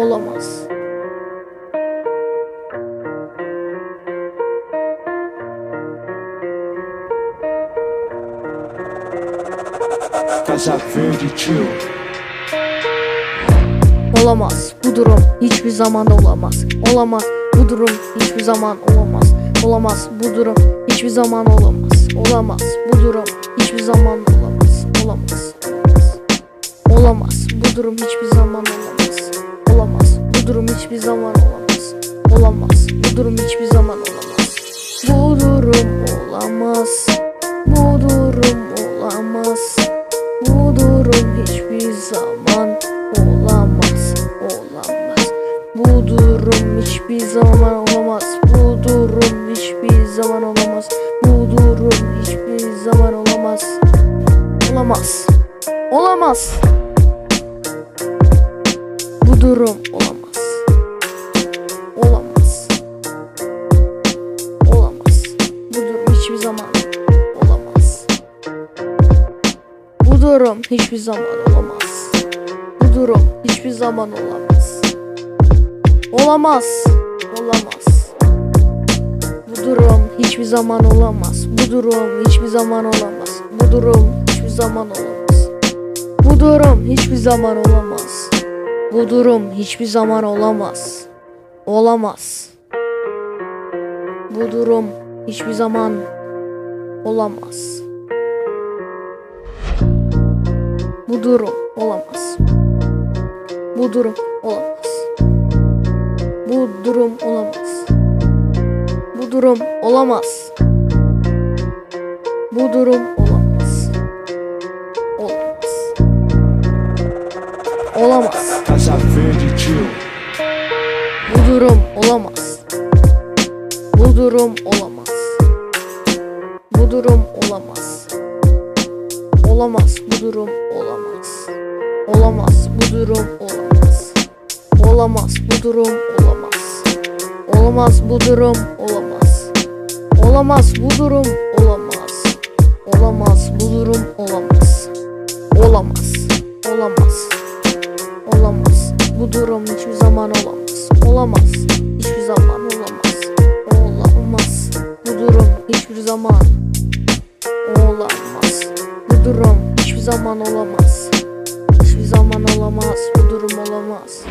Olamaz. Olamaz. Bu durum hiçbir zaman olamaz. Olamaz. Bu durum hiçbir zaman olamaz. Olamaz. Bu durum hiçbir zaman olamaz. Olamaz. Bu durum hiçbir zaman olamaz. Olamaz. Olamaz. Olamaz. Bu durum hiçbir zaman olamaz. Bu durum hiçbir zaman olamaz. Olamaz. Bu durum hiçbir zaman olamaz. Bu durum olamaz. Bu durum olamaz. Bu durum hiçbir zaman olamaz. Olamaz. Bu durum hiçbir zaman olamaz. Bu durum hiçbir zaman olamaz. Bu durum hiçbir zaman olamaz. Olamaz. Olamaz. Bu durum. Olamaz. Bu durum hiçbir zaman olamaz. Bu durum hiçbir zaman olamaz. Olamaz. Olamaz. Bu durum hiçbir zaman olamaz. Bu durum hiçbir zaman olamaz. Bu durum hiçbir zaman olamaz. Bu durum hiçbir zaman olamaz. Bu durum hiçbir zaman olamaz. Olamaz. Bu durum hiçbir zaman olamaz. Bu durum olamaz. Bu durum olamaz. Bu durum olamaz. Bu durum olamaz. Bu durum olamaz. Olamaz. Olamaz. Bu durum olamaz. Bu durum olamaz. Bu durum Olamaz. Bu durum olamaz. Olamaz. Bu durum olamaz. Olamaz. Bu durum olamaz. Olamaz. Bu durum olamaz. Olamaz. Bu durum olamaz. Olamaz. Olamaz. Olamaz. Bu durum hiçbir zaman olamaz. Olamaz. Hiçbir zaman olamaz. Olamaz. Bu durum hiçbir zaman olamaz. Bu durum hiçbir zaman olamaz. Olamaz. Bu durum olamaz.